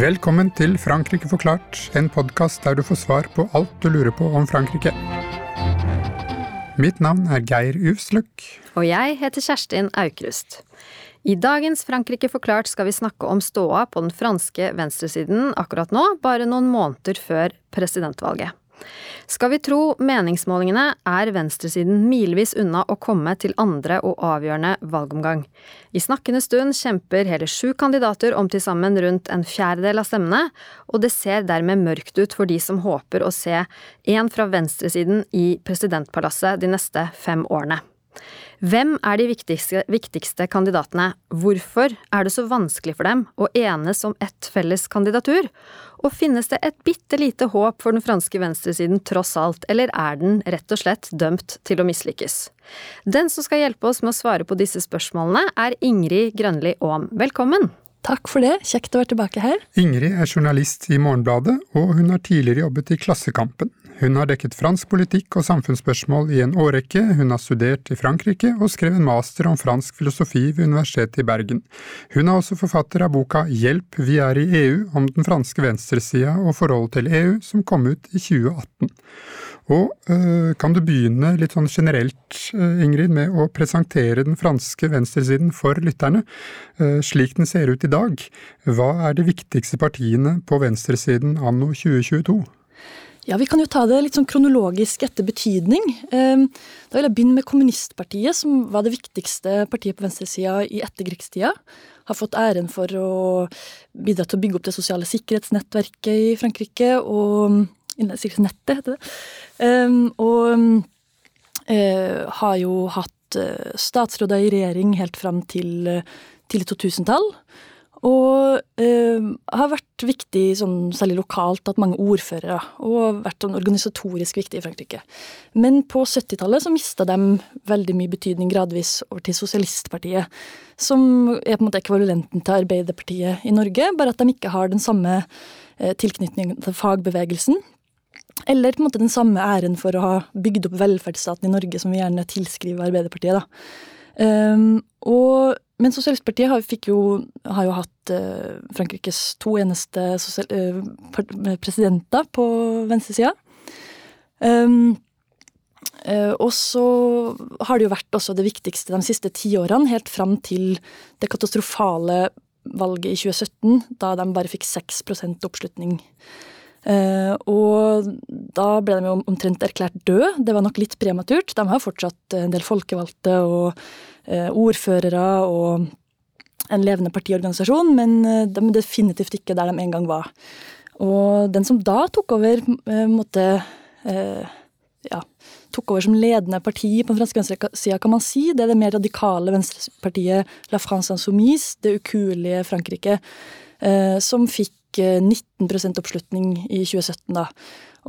Velkommen til Frankrike forklart, en podkast der du får svar på alt du lurer på om Frankrike. Mitt navn er Geir Uvsløk. Og jeg heter Kjerstin Aukrust. I dagens Frankrike forklart skal vi snakke om ståa på den franske venstresiden akkurat nå, bare noen måneder før presidentvalget. Skal vi tro meningsmålingene, er venstresiden milevis unna å komme til andre og avgjørende valgomgang. I snakkende stund kjemper hele sju kandidater om til sammen rundt en fjerdedel av stemmene, og det ser dermed mørkt ut for de som håper å se en fra venstresiden i presidentpalasset de neste fem årene. Hvem er de viktigste, viktigste, kandidatene? Hvorfor er det så vanskelig for dem å enes om ett felles kandidatur? Og finnes det et bitte lite håp for den franske venstresiden tross alt, eller er den rett og slett dømt til å mislykkes? Den som skal hjelpe oss med å svare på disse spørsmålene, er Ingrid Grønli Aam. Velkommen! Takk for det, kjekt å være tilbake her. Ingrid er journalist i Morgenbladet, og hun har tidligere jobbet i Klassekampen. Hun har dekket fransk politikk og samfunnsspørsmål i en årrekke, hun har studert i Frankrike og skrev en master om fransk filosofi ved Universitetet i Bergen. Hun er også forfatter av boka Hjelp, vi er i EU, om den franske venstresida og forholdet til EU, som kom ut i 2018. Og øh, kan du begynne litt sånn generelt, øh, Ingrid, med å presentere den franske venstresiden for lytterne, øh, slik den ser ut i dag? Hva er de viktigste partiene på venstresiden anno 2022? Ja, Vi kan jo ta det litt sånn kronologisk etter betydning. Ehm, da vil jeg begynne med Kommunistpartiet, som var det viktigste partiet på venstresida i etterkrigstida. Har fått æren for å bidra til å bygge opp det sosiale sikkerhetsnettverket i Frankrike. og Sikkerhetsnettet, heter det. Um, og uh, har jo hatt uh, statsråder i regjering helt fram til eh, tidlig 2000-tall. Og har vært viktig, sånn, særlig lokalt, at mange ordførere. Og vært sånn organisatorisk viktig i Frankrike. Men på 70-tallet så mista de veldig mye betydning gradvis over til Sosialistpartiet. Som er på en måte ekvivalenten til Arbeiderpartiet i Norge, bare at de ikke har den samme tilknytning til fagbevegelsen. Eller på en måte den samme æren for å ha bygd opp velferdsstaten i Norge, som vi gjerne tilskriver Arbeiderpartiet. da. Um, og men Sosialistpartiet har, jo, har jo hatt uh, Frankrikes to eneste sosial, uh, presidenter på venstresida. Um, uh, og så har det jo vært også det viktigste de siste tiårene, helt fram til det katastrofale valget i 2017, da de bare fikk 6% oppslutning. Uh, og da ble de jo omtrent erklært døde. Det var nok litt prematurt. De har fortsatt en del folkevalgte og uh, ordførere og en levende partiorganisasjon, men uh, de er definitivt ikke der de en gang var. Og den som da tok over, måtte ja, tok over som ledende parti på den franske venstresida, kan man si. Det er det mer radikale venstrepartiet La France Insoumise, det ukuelige Frankrike, som fikk 19% oppslutning i 2017, da.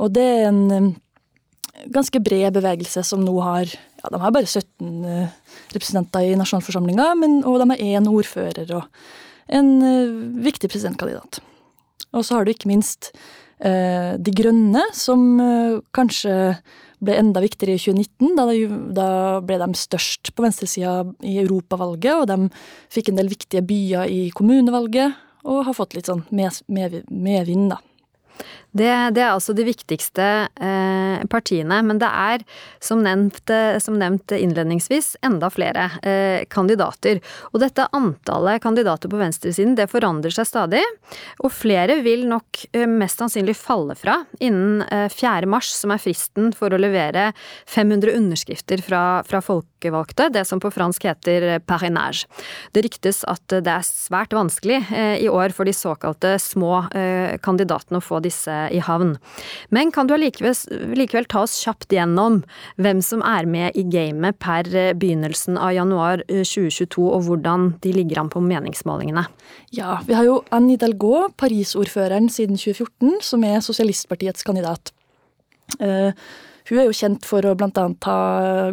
Og det er en eh, ganske bred bevegelse som nå har ja, De har bare 17 eh, representanter i nasjonalforsamlinga, og de har én ordfører og en eh, viktig presidentkandidat. Og så har du ikke minst eh, De Grønne, som eh, kanskje ble enda viktigere i 2019. Da, da ble de størst på venstresida i europavalget, og de fikk en del viktige byer i kommunevalget og har fått litt sånn medvind, med, med da. Det, det, er altså de viktigste eh, partiene, men det er som nevnt, eh, som nevnt innledningsvis enda flere eh, kandidater. Og dette antallet kandidater på venstresiden det forandrer seg stadig, og flere vil nok eh, mest sannsynlig falle fra innen eh, 4. mars, som er fristen for å levere 500 underskrifter fra, fra folkevalgte, det som på fransk heter parinage. Det ryktes at det er svært vanskelig eh, i år for de såkalte små kandidatene å få disse i havn. Men kan du allikevel likevel ta oss kjapt gjennom hvem som er med i gamet per eh, begynnelsen av januar 2022, eh, og hvordan de ligger an på meningsmålingene? Ja, vi har jo Anne Hidalgo, Paris-ordføreren siden 2014, som er sosialistpartiets kandidat. Uh, hun er jo kjent for å annet ha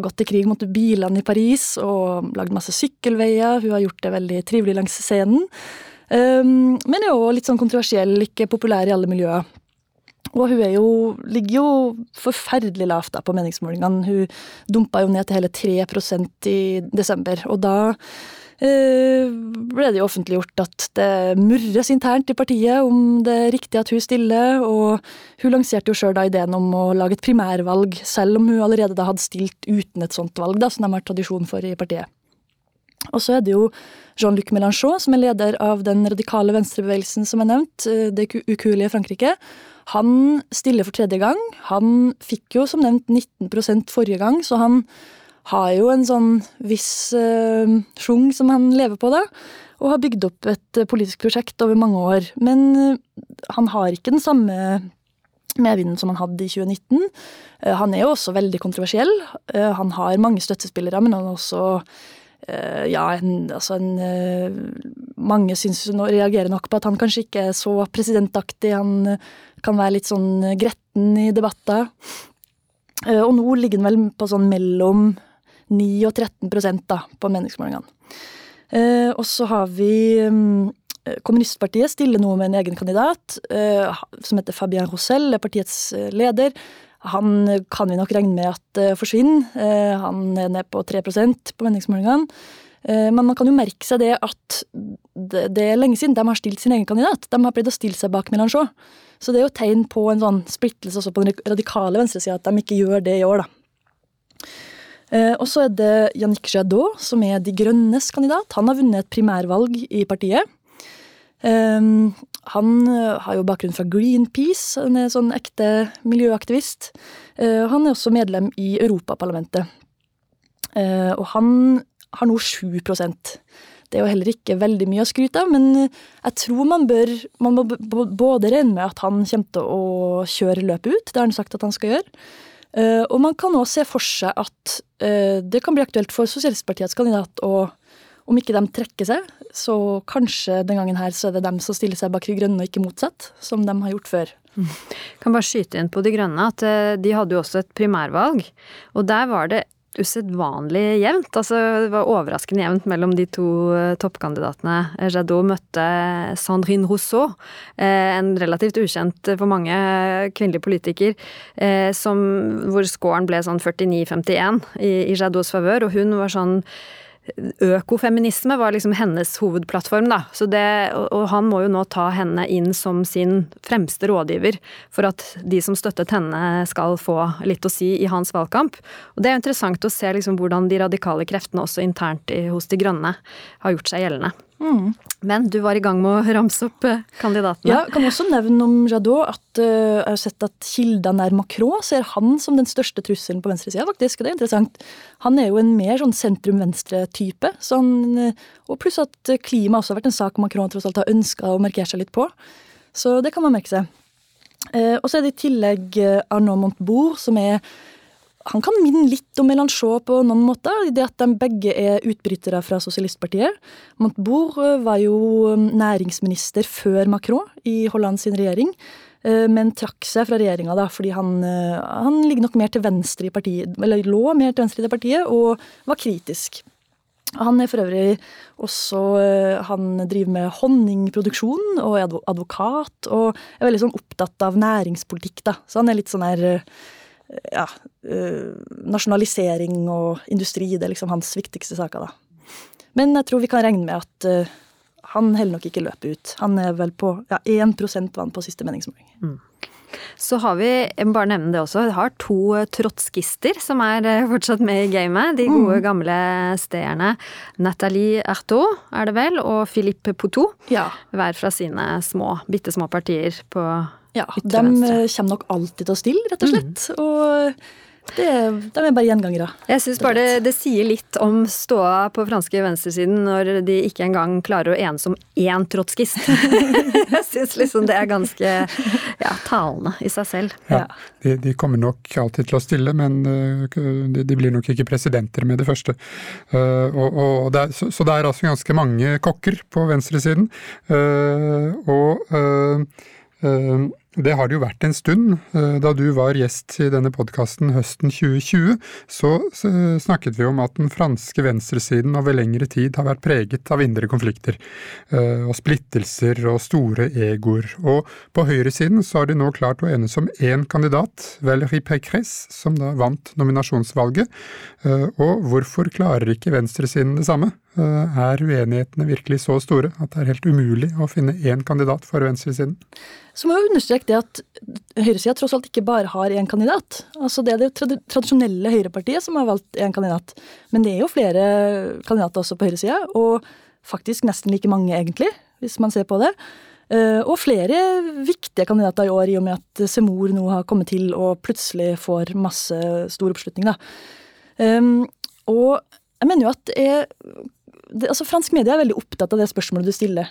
gått til krig mot bilene i Paris og lagd masse sykkelveier. Hun har gjort det veldig trivelig langs scenen. Um, men er jo litt sånn kontroversiell, ikke populær i alle miljøer. Og hun jo, ligger jo forferdelig lavt da på meningsmålingene. Hun dumpa jo ned til hele 3% i desember. Og da eh, ble det jo offentliggjort at det murres internt i partiet om det er riktig at hun stiller, og hun lanserte jo sjøl ideen om å lage et primærvalg, selv om hun allerede da hadde stilt uten et sånt valg, da, som de har tradisjon for i partiet. Og så er det jo Jean-Luc Mélenchon, som er leder av den radikale venstrebevegelsen som er nevnt, eh, det ukuelige Frankrike. Han stiller for tredje gang. Han fikk jo som nevnt 19% forrige gang, så han har jo en sånn viss uh, sjung som han lever på, da. Og har bygd opp et politisk prosjekt over mange år. Men uh, han har ikke den samme medvinden som han hadde i 2019. Uh, han er jo også veldig kontroversiell. han har mange støttespillere, men han er også ja, en, altså en, Mange syns reagerer nok på at han kanskje ikke er så presidentaktig. Han kan være litt sånn gretten i debatter. Og nå ligger han vel på sånn mellom 9 og 13% da, på meningsmålingene. Og så har vi Kommunistpartiet stiller nå med en egen kandidat, som heter Fabien Roussel, er partiets leder. Han kan vi nok regne med at forsvinner. Han er ned på 3% på meningsmålingene. Men man kan jo merke seg det at det er lenge siden de har stilt sin egen kandidat. De har prøvd å stille seg bak Melanchon. Så det er jo tegn på en sånn splittelse også på den radikale venstresida at de ikke gjør det i år, da. Og så er det Yannick Jadot, som er De Grønnes kandidat. Han har vunnet et primærvalg i partiet. Han har jo bakgrunn fra Greenpeace, han er sånn ekte miljøaktivist. Han er også medlem i Europaparlamentet. Og han har nå 7% Det er jo heller ikke veldig mye å skryte av, men jeg tror man bør Man må både regne med at han kommer til å kjøre løpet ut, det har han sagt at han skal gjøre. Og man kan òg se for seg at det kan bli aktuelt for Sosialistpartiets kandidat å om ikke de trekker seg, så kanskje den gangen her så er det dem som stiller seg bak De grønne, og ikke motsatt, som de har gjort før. Mm. Kan bare skyte inn på De grønne at uh, de hadde jo også et primærvalg, og der var det usedvanlig jevnt. Altså, det var overraskende jevnt mellom de to uh, toppkandidatene. Jadot møtte Sandrine Rousseau, uh, en relativt ukjent for mange kvinnelig politiker, som, hvor scoren ble sånn 49-51 i, i Jadots favør, og hun var sånn Økofeminisme var liksom hennes hovedplattform, da. Det, og han må jo nå ta henne inn som sin fremste rådgiver for at de som støttet henne skal få litt å si i hans valgkamp. Og det er interessant å se liksom hvordan de radikale kreftene også internt hos De grønne har gjort seg gjeldende. Mm. Men du var i gang med å ramse opp eh, kandidatene. Ja, kan også nevne om Jadot at uh, jeg har sett at kildene nær Macron ser han som den største trusselen på venstresida, faktisk. Det er interessant. Han er jo en mer sånn sentrum-venstre-type. Sånn, og pluss at klima også har vært en sak Macron tross alt har ønska å markere seg litt på. Så det kan man merke seg. Uh, og så er det i tillegg Arnaud Montebourg, som er han kan minne litt om Mélenchon på noen måter, i det at de begge er utbrytere fra Sosialistpartiet. Montebourg eh, var jo um, næringsminister før Macron i Holland sin regjering, eh, men trakk seg fra regjeringa fordi han, eh, han ligger nok mer til venstre i partiet, eller lå mer til venstre i det partiet, og var kritisk. Han er for øvrig også Han driver med honningproduksjon og er advokat, og er veldig sånn opptatt av næringspolitikk, da. Så han er litt sånn her ja, uh, nasjonalisering og industri. Det er liksom hans viktigste saker, da. Men jeg tror vi kan regne med at uh, han heller nok ikke løpet ut. Han er vel på ja, 1 vann på siste meningsmåling. Mm. Så har vi, jeg må bare nevne det også, vi har to eh, trotskister som er fortsatt med i gamet. De gode, mm. gamle stederne Nathalie Artaud, er det vel, og Philippe Poutou. Ja. Hver fra sine små, bitte små partier på ja, de eh, kommer nok alltid til å stille, rett og slett. Mm. Og det, de er bare gjengangere. Jeg syns bare det, det, sier litt om ståa på franske venstresiden når de ikke engang klarer å enes om én trotskist. jeg syns liksom det er ganske ja, talende i seg selv. Ja, de, de, kommer nok alltid til å stille, men uh, de, de, blir nok ikke presidenter med det første. Uh, og, og det er, så, så, det er altså ganske mange kokker på venstresiden. Uh, og Det har det jo vært en stund. Eh, da du var gjest i denne podkasten høsten 2020, så snakket vi om at den franske venstresiden over lengre tid har vært preget av indre konflikter, eh, og splittelser og store egoer. Og på høyresiden så har de nå klart å enes om én kandidat, Valérie Pécresse, som da vant nominasjonsvalget. Eh, og hvorfor klarer ikke venstresiden det samme? Er uenighetene virkelig så store at det er helt umulig å finne én kandidat for venstresiden? Så må jeg understreke det at høyresida tross alt ikke bare har én kandidat. Altså Det er det tradisjonelle høyrepartiet som har valgt én kandidat. Men det er jo flere kandidater også på høyresida, og faktisk nesten like mange, egentlig, hvis man ser på det. Eh, og flere viktige kandidater i år, i og med at Semor nå har kommet til og plutselig får masse stor oppslutning. da. Um, og jeg mener jo at jeg, det, altså Fransk media er veldig opptatt av det spørsmålet du stiller.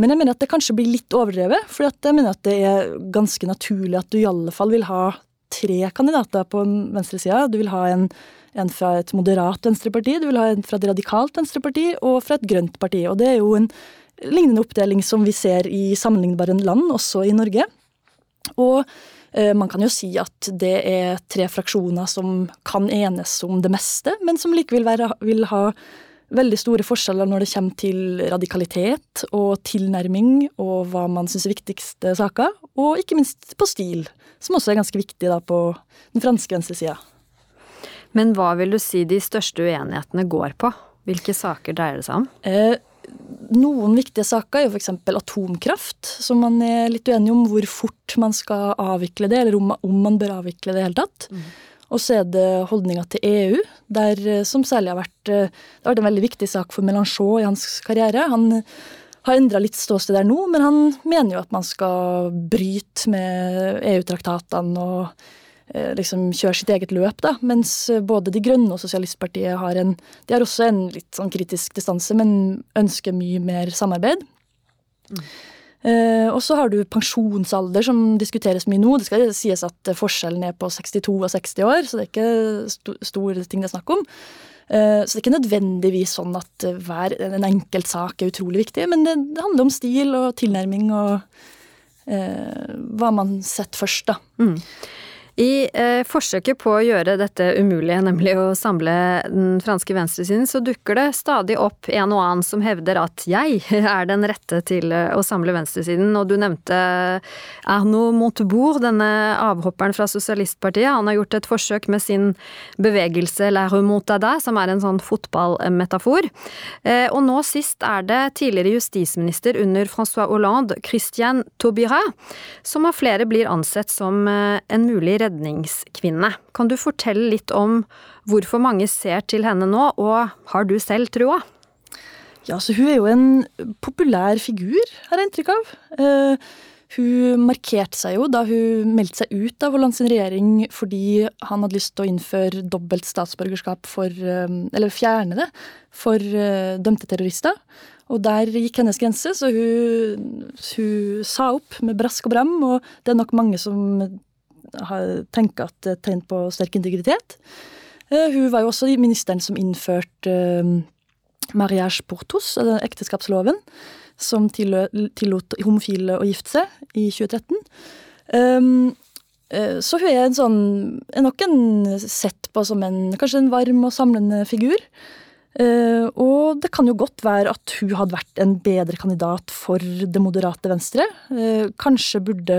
Men jeg mener at det kanskje blir litt overdrevet. For jeg mener at det er ganske naturlig at du i alle fall vil ha tre kandidater på venstresida. Du vil ha en, en, fra et moderat venstreparti, du vil ha en fra et radikalt venstreparti og fra et grønt parti. Og det er jo en lignende oppdeling som vi ser i sammenlignbare land, også i Norge. Og eh, man kan jo si at det er tre fraksjoner som kan enes om det meste, men som likevel være, vil ha veldig store forskjeller når det kommer til radikalitet og tilnærming og hva man syns er viktigste saker, og ikke minst på stil, som også er ganske viktig da på den franske venstresida. Men hva vil du si de største uenighetene går på? Hvilke saker dreier det seg om? Eh, noen viktige saker er jo f.eks. atomkraft, som man er litt uenig om hvor fort man skal avvikle det, eller om, man bør avvikle det i det hele tatt. Mm. Og så er det holdninga til EU, der, eh, som særlig har vært eh, har vært en veldig viktig sak for Melanchon i hans karriere. Han har endra litt ståsted der nå, men han mener jo at man skal bryte med EU-traktatene og eh, liksom kjøre sitt eget løp, da. Mens både De Grønne og Sosialistpartiet har en De har også en litt sånn kritisk distanse, men ønsker mye mer samarbeid. Mm. Eh, og så har du pensjonsalder, som diskuteres mye nå. Det skal sies at forskjellen er på 62 og 60 år, så det er ikke store ting det er snakk om. Eh, så det er ikke nødvendigvis sånn at hver en enkelt sak er utrolig viktig, men det handler om stil og tilnærming og eh, hva man setter først, da. Mm. I eh, forsøket på å gjøre dette umulige, nemlig å samle den franske venstresiden, så dukker det stadig opp en og annen som hevder at jeg er den rette til eh, å samle venstresiden. Og du nevnte Arnaud Montebourg, denne avhopperen fra Sosialistpartiet. Han har gjort et forsøk med sin bevegelse La Remontada, som er en sånn fotballmetafor. Eh, og nå sist er det tidligere justisminister under Francois Hollande, Christian Taubira, som av flere blir ansett som eh, en mulig redningskvinne. Kan du fortelle litt om hvorfor mange ser til henne nå, og har du selv trua? Ja, så Hun er jo en populær figur, har jeg inntrykk av. Uh, hun markerte seg jo da hun meldte seg ut av Hollands regjering fordi han hadde lyst til å innføre dobbelt statsborgerskap for uh, Eller fjerne det for uh, dømte terrorister. Og der gikk hennes grense, så hun, hun sa opp med brask og bram. Og det er nok mange som tenker at det er tegn på sterk integritet. Eh, hun var jo også ministeren som innførte eh, mariage portos, eller ekteskapsloven, som tillot homofile å gifte seg i 2013. Um, eh, så hun er, en sånn, er nok en sett på som en, kanskje en varm og samlende figur. og det kan jo godt være at hun hadde vært en bedre kandidat for det moderate venstre. kanskje burde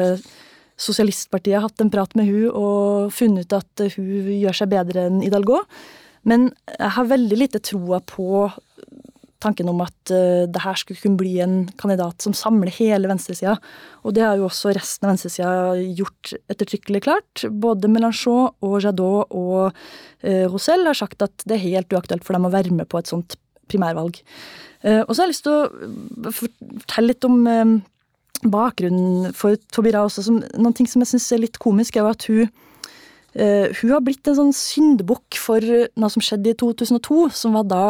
Sosialistpartiet har hatt en prat med hun og funnet ut at hun gjør seg bedre enn Hidalgo. Men jeg har veldig lite troa på tanken om at uh, det her skulle kunne bli en kandidat som samler hele venstresida. Og det har jo også resten av venstresida gjort ettertrykkelig klart. Både Melanchon og Jadot og uh, Rosell har sagt at det er helt uaktuelt for dem å være med på et sånt primærvalg. Uh, og så har jeg lyst til å fortelle litt om bakgrunnen for Tobira også, som, noen ting som jeg syns er litt komisk, er jo at hun uh, hun har blitt en sånn syndebukk for noe som skjedde i 2002, som var da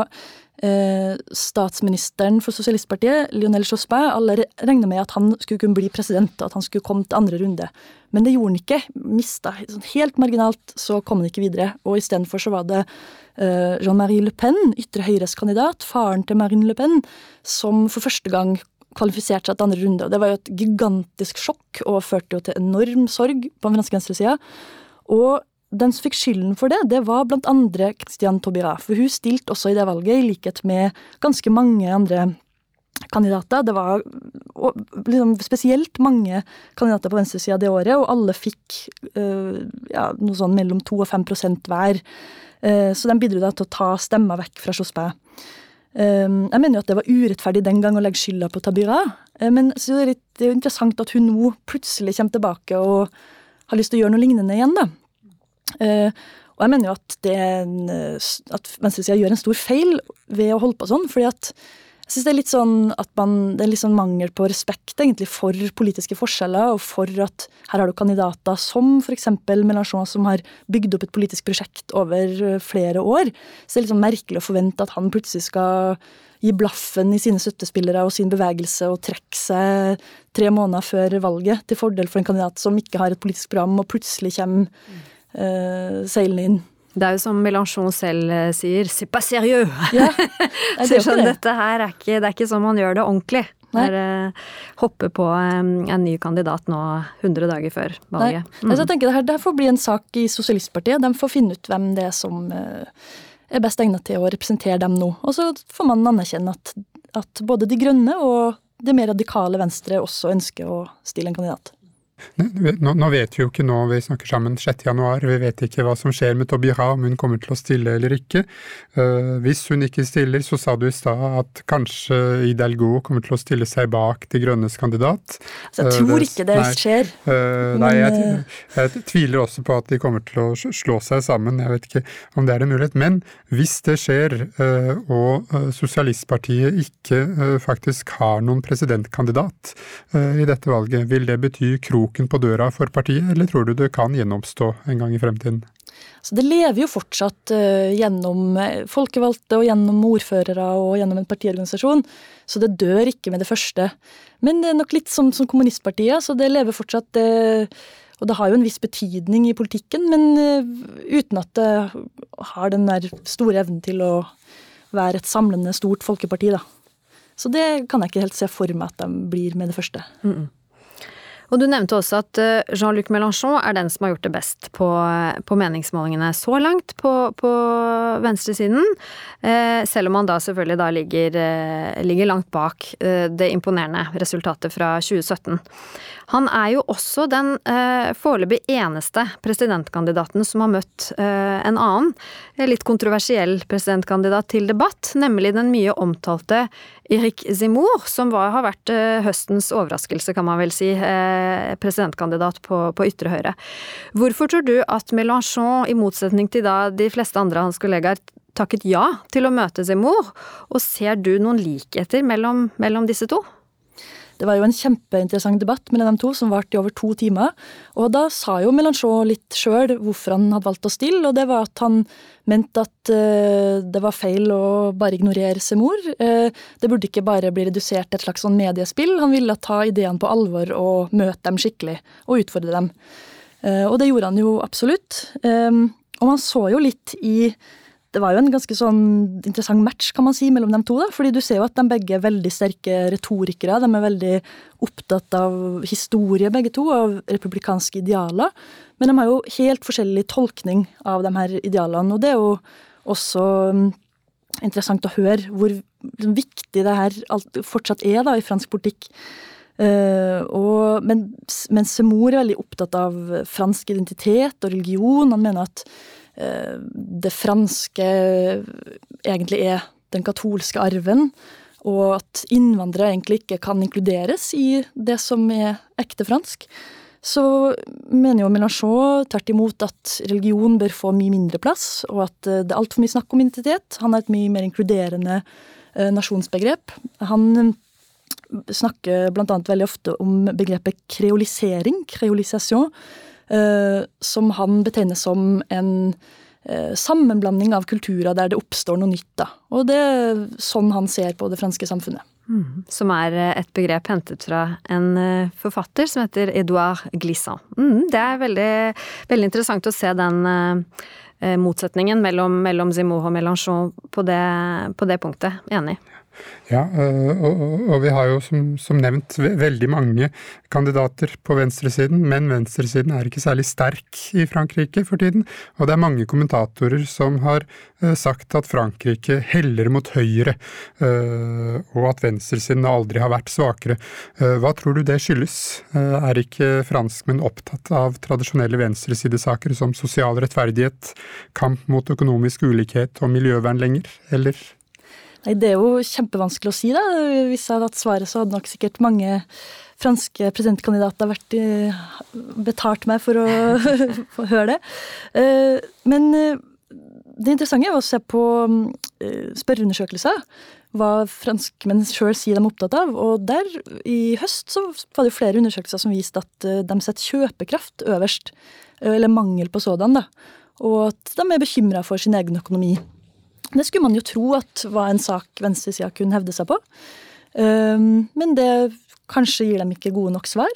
uh, statsministeren for Sosialistpartiet, Lionel Jospin, alle regna med at han skulle kunne bli president, at han skulle komme til andre runde. Men det gjorde han ikke. Mista sånn helt marginalt, så kom han ikke videre. Og istedenfor så var det uh, Jean-Marie Le Pen, ytre høyres kandidat, faren til Marine Le Pen, som for første gang kvalifiserte seg til andre runde. og Det var jo et gigantisk sjokk og førte jo til enorm sorg på den franske venstresida. Og den som fikk skylden for det, det var blant andre Christian Taubira. For hun stilte også i det valget, i likhet med ganske mange andre kandidater. Det var liksom, spesielt mange kandidater på venstresida det året, og alle fikk øh, ja, noe sånn mellom 2 og 5 hver. Uh, så de bidro da til å ta stemmer vekk fra Jospin. Um, jeg mener jo at det var urettferdig den gang å legge skylda på Tabira, uh, men så er det, litt, er jo interessant at hun nå plutselig kommer tilbake og har lyst til å gjøre noe lignende igjen, da. Uh, og jeg mener jo at, det en, at venstresida gjør en stor feil ved å holde på sånn, fordi at jeg syns det er litt sånn at man, det er litt sånn mangel på respekt egentlig for politiske forskjeller, og for at her har du kandidater som f.eks. Mélenchon, som har bygd opp et politisk prosjekt over eh, flere år. Så det er litt sånn merkelig å forvente at han plutselig skal gi blaffen i sine støttespillere og sin bevegelse og trekke seg tre måneder før valget til fordel for en kandidat som ikke har et politisk program, og plutselig kommer uh, seilende inn. Det er jo som Mélenchon selv eh, sier, c'est pas sérieux! Ja, det er sånn, dette her er ikke, det er ikke sånn man gjør det ordentlig. Er, uh, hoppe på um, en ny kandidat nå 100 dager før valget. Nei. Mm. Altså, jeg tenker det her, det her får bli en sak i Sosialistpartiet. De får finne ut hvem det er som er best egnet til å representere dem nå. Og så får man anerkjenne at, at både De Grønne og det mer radikale Venstre også ønsker å stille en kandidat. Nå, nå, vet vi jo ikke nå vi snakker sammen 6. januar, vi vet ikke hva som skjer med Tobira, om hun kommer til å stille eller ikke. Uh, hvis hun ikke stiller, så sa du i stad at kanskje Hidalgo kommer til å stille seg bak De Grønnes kandidat. Altså, jeg tror uh, ikke det nei, skjer. Uh, nei, jeg, jeg, tviler også på at de kommer til å slå seg sammen, jeg vet ikke om det er en mulighet. Men hvis det skjer, og Sosialistpartiet ikke faktisk har noen presidentkandidat i dette valget, vil det bety krok kroken på døra for partiet, eller tror du det kan gjenoppstå en gang i fremtiden? Så det lever jo fortsatt uh, gjennom eh, folkevalgte og gjennom ordførere og gjennom en partiorganisasjon, så det dør ikke med det første. Men det er nok litt som, som kommunistpartiet, så det lever fortsatt uh, Og det har jo en viss betydning i politikken, men uh, uten at det har den der store evnen til å være et samlende, stort folkeparti, da. Så det kan jeg ikke helt se for meg at de blir med det første. Mm -mm. Og du nevnte også at eh, Jean-Luc Mélenchon er den som har gjort det best på, på meningsmålingene så langt på, på venstresiden. Eh, selv om han da selvfølgelig da ligger, eh, ligger langt bak eh, det imponerende resultatet fra 2017. Han er jo også den eh, foreløpig eneste presidentkandidaten som har møtt eh, en annen, litt kontroversiell presidentkandidat til debatt, nemlig den mye omtalte Erik Zimour, som var, har vært eh, høstens overraskelse, kan man vel si, eh, presidentkandidat på, på ytre høyre. Hvorfor tror du at Mélenchon, i motsetning til da de fleste andre av hans kollegaer, takket ja til å møte Zemmour, og ser du noen likheter mellom, mellom disse to? Det var jo en kjempeinteressant debatt mellom de to, som varte i over to timer. Og da sa jo Melanchon litt sjøl hvorfor han hadde valgt å stille, og det var at han mente at uh, det var feil å bare ignorere Semor. Uh, det burde ikke bare bli redusert til et slags sånn mediespill. Han ville ta ideene på alvor og møte dem skikkelig, og utfordre dem. Uh, og det gjorde han jo absolutt. Um, og man så jo litt i det var jo en ganske sånn interessant match kan man si, mellom de to. da, fordi du ser jo at de begge er veldig sterke retorikere. De er veldig opptatt av historie, begge to, av republikanske idealer. Men de har jo helt forskjellig tolkning av de her idealene. Og det er jo også mm, interessant å høre hvor viktig det her fortsatt er da, i fransk politikk. Uh, og, men, men Semor er veldig opptatt av fransk identitet og religion. Han mener at det franske egentlig er den katolske arven, og at innvandrere egentlig ikke kan inkluderes i det som er ekte fransk. Så mener jo Mélenchon tvert imot at religion bør få mye mindre plass, og at eh, det er altfor mye snakk om identitet. Han har et mye mer inkluderende eh, nasjonsbegrep. Han snakker annet veldig ofte om begrepet kreolisering, kreolisation, Eh, som han betegner som en eh, sammenblanding av kulturer der det oppstår noe nytt. Da. Og det er sånn han ser på det franske samfunnet. Mm, som er eh, et begrep hentet fra en forfatter som heter Edouard Glissant. Mm, det er veldig, veldig, interessant å se den motsetningen mellom, mellom Zemmour og Mélenchon på det, på det punktet. Enig. Ja, og, og, vi har jo som, som, nevnt veldig mange kandidater på venstresiden, men venstresiden er ikke særlig sterk i Frankrike for tiden. Og det er mange kommentatorer som har sagt at Frankrike heller mot høyre, og at venstresiden aldri har vært svakere. Hva tror du det skyldes? Er ikke franskmenn opptatt av tradisjonelle venstresidesaker som sosial rettferdighet, kamp mot økonomisk ulikhet og miljøvern lenger, eller? Nei, det er jo kjempevanskelig å si, da. Hvis jeg hadde hatt svaret, så hadde nok sikkert mange franske presidentkandidater vært eh, betalt meg for å høre det. Eh, men eh, det interessante er å se på spørreundersøkelser. Hva franskmenn sjøl sier de er opptatt av. Og der, i høst, så var det flere undersøkelser som viste at de setter kjøpekraft øverst. Eller mangel på sådan, da. Og at de er bekymra for sin egen økonomi. Det skulle man jo tro at var en sak venstresida kunne hevde seg på. Um, men det kanskje gir dem ikke gode nok svar.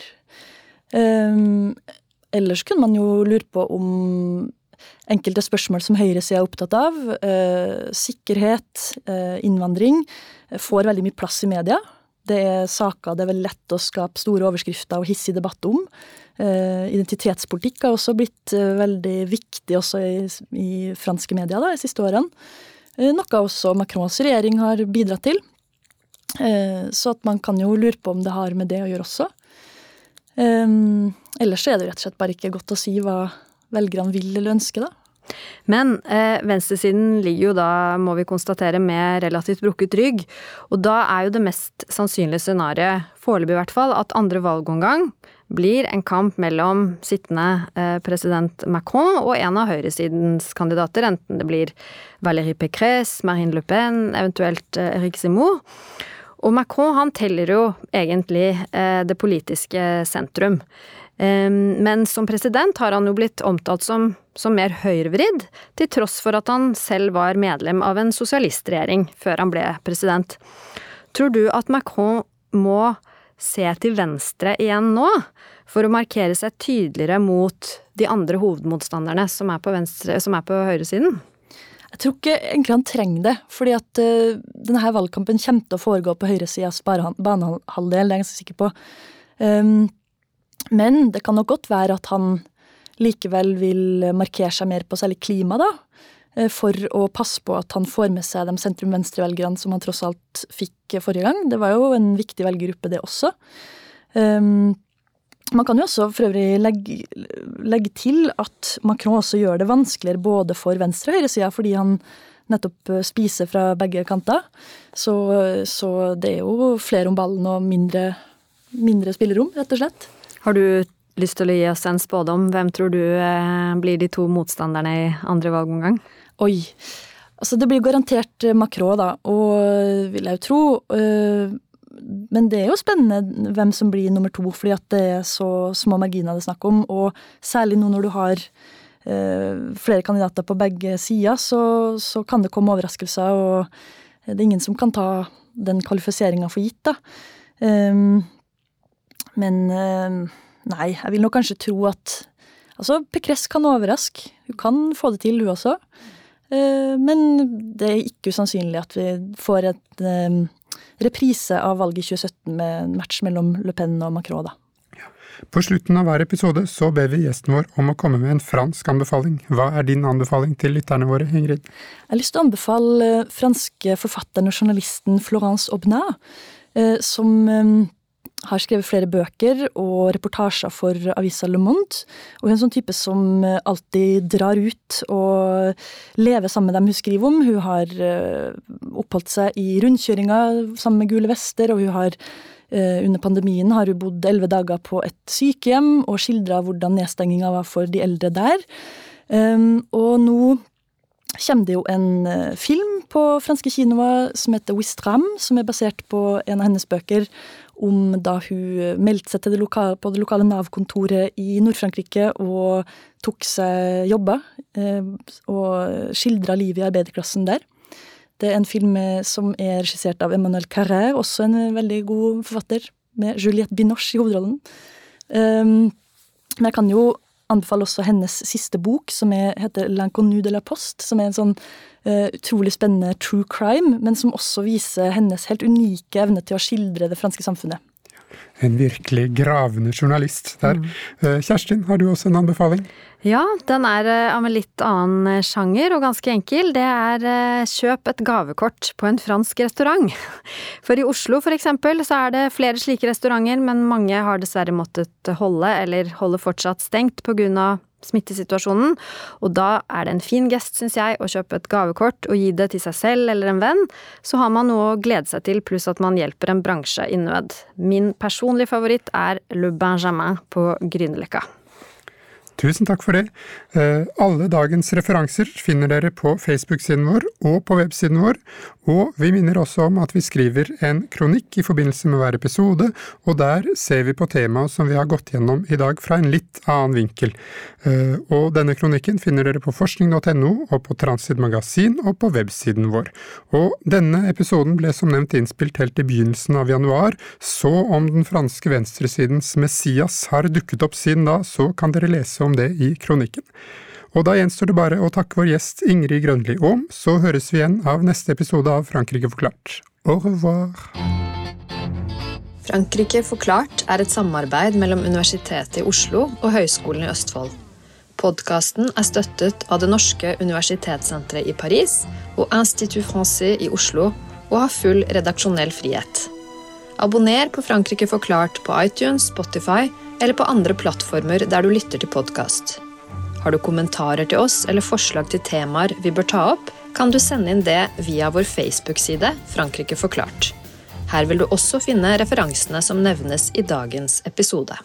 Um, ellers kunne man jo lure på om enkelte spørsmål som høyresida er opptatt av, uh, sikkerhet, uh, innvandring, får veldig mye plass i media. Det er saker det er veldig lett å skape store overskrifter og hissig debatt om. Identitetspolitikk har også blitt veldig viktig også i, i franske medier de siste årene. Eh, noe også Macrons regjering har bidratt til. Eh, så at man kan jo lure på om det har med det å gjøre også. Eh, ellers er det rett og slett bare ikke godt å si hva velgerne vil eller ønsker, da. Men eh, venstresiden ligger jo da, må vi konstatere, med relativt brukket rygg. Og da er jo det mest sannsynlige scenarioet, foreløpig i hvert fall, at andre valgomgang blir en kamp mellom sittende eh, president Macron og en av høyresidens kandidater, enten det blir Valérie Pécresse, Marine Le Pen, eventuelt eh, Eric Zemmour. Og Macron han teller jo egentlig eh, det politiske sentrum. Men som president har han jo blitt omtalt som, som mer høyrevridd, til tross for at han selv var medlem av en sosialistregjering før han ble president. Tror du at Macron må se til venstre igjen nå, for å markere seg tydeligere mot de andre hovedmotstanderne som er på, venstre, som er på høyresiden? Jeg tror ikke egentlig han trenger det, fordi at uh, denne valgkampen kommer til å foregå på høyresidas banehalvdel, det er jeg ganske sikker på. Um, men det kan nok godt være at han likevel vil markere seg mer på særlig klima, da. Eh, for å passe på at han får med seg de sentrum-venstre-velgerne som han tross alt fikk forrige gang. Det var jo en viktig velgergruppe, det også. Um, man kan jo også for øvrig legge, legge, til at Macron også gjør det vanskeligere både for venstre- og høyresida, fordi han nettopp eh, spiser fra begge kanter. Så, så, det er jo flere om ballen og mindre, mindre spillerom, rett og slett. Har du lyst til å gi oss en spådom? Hvem tror du eh, blir de to motstanderne i andre valgomgang? Oi. Altså, det blir garantert makrå, da, og vil jeg jo tro. Øh, men det er jo spennende hvem som blir nummer to, fordi at det er så små marginer det er snakk om. Og særlig nå når du har flere kandidater på begge sider, så, så, kan det komme overraskelser, og det er ingen som kan ta den kvalifiseringa for gitt, da. Um, men nei, jeg vil nok kanskje tro at Altså, Pekres kan overraske. Hun kan få det til, hun også. Eh, men det er ikke usannsynlig at vi får et eh, reprise av valget i 2017 med en match mellom Le Pen og Macron, da. På slutten av hver episode så ber vi gjesten vår om å komme med en fransk anbefaling. Hva er din anbefaling til lytterne våre, Ingrid? Jeg har lyst til å anbefale franske forfatteren og journalisten Florence Aubnat, eh, som har skrevet flere bøker og reportasjer for avisa Le Monde. Og hun er en sånn type som eh, alltid drar ut og lever sammen med dem hun skriver om. Hun har eh, oppholdt seg i rundkjøringer sammen med Gule vester, og hun har eh, under pandemien har hun bodd elleve dager på et sykehjem og skildra hvordan nedstenginga var for de eldre der. Ehm, og nå kommer det jo en film på franske kinoer som heter Wistram, som er basert på en av hennes bøker om da hun meldte seg det lokale, på det lokale Nav-kontoret i Nord-Frankrike og tok seg jobber. Eh, og skildra livet i arbeiderklassen der. Det er en film som er regissert av Emmanuel Carré, også en veldig god forfatter, med Juliette Binoche i hovedrollen. Um, men jeg kan jo anbefaler også hennes siste bok, som er, heter L'Inconnu de la Poste, som er en sånn uh, utrolig spennende true crime, men som også viser hennes helt unike evne til å skildre det franske samfunnet. En virkelig gravende journalist der. Mm. Uh, Kjerstin, har du også en anbefaling? Ja, den er av en litt annen sjanger og ganske enkel. Det er kjøp et gavekort på en fransk restaurant. For i Oslo for eksempel så er det flere slike restauranter, men mange har dessverre måttet holde, eller holder fortsatt stengt på grunn av smittesituasjonen, og da er det en fin gest, syns jeg, å kjøpe et gavekort og gi det til seg selv eller en venn, så har man noe å glede seg til, pluss at man hjelper en bransje i nød. Min personlige favoritt er Le Benjamin på Grünerløkka. Tusen takk for det. Eh, alle dagens referanser finner dere på Facebook-siden vår og på websiden vår, og vi minner også om at vi skriver en kronikk i forbindelse med hver episode, og der ser vi på temaet som vi har gått gjennom i dag fra en litt annen vinkel. Eh, og denne kronikken finner dere på forskning.no og på Transit Magasin og på websiden vår. Og denne episoden ble som nevnt innspilt helt i begynnelsen av januar, så om den franske venstresidens Messias har dukket opp siden da, så kan dere lese det i kronikken. Og da gjenstår det bare å takke vår gjest Ingrid Grønli Aam, så høres vi igjen av neste episode av Frankrike forklart. Au revoir! Frankrike forklart er et samarbeid mellom Universitetet i Oslo og Høgskolen i Østfold. Podkasten er støttet av Det norske universitetssenteret i Paris og Institut Francais i Oslo og har full redaksjonell frihet. Abonner på Frankrike forklart på iTunes, Spotify eller på andre plattformer der du lytter til podkast. Har du kommentarer til oss eller forslag til temaer vi bør ta opp, kan du sende inn det via vår Facebook-side Frankrike forklart. Her vil du også finne referansene som nevnes i dagens episode.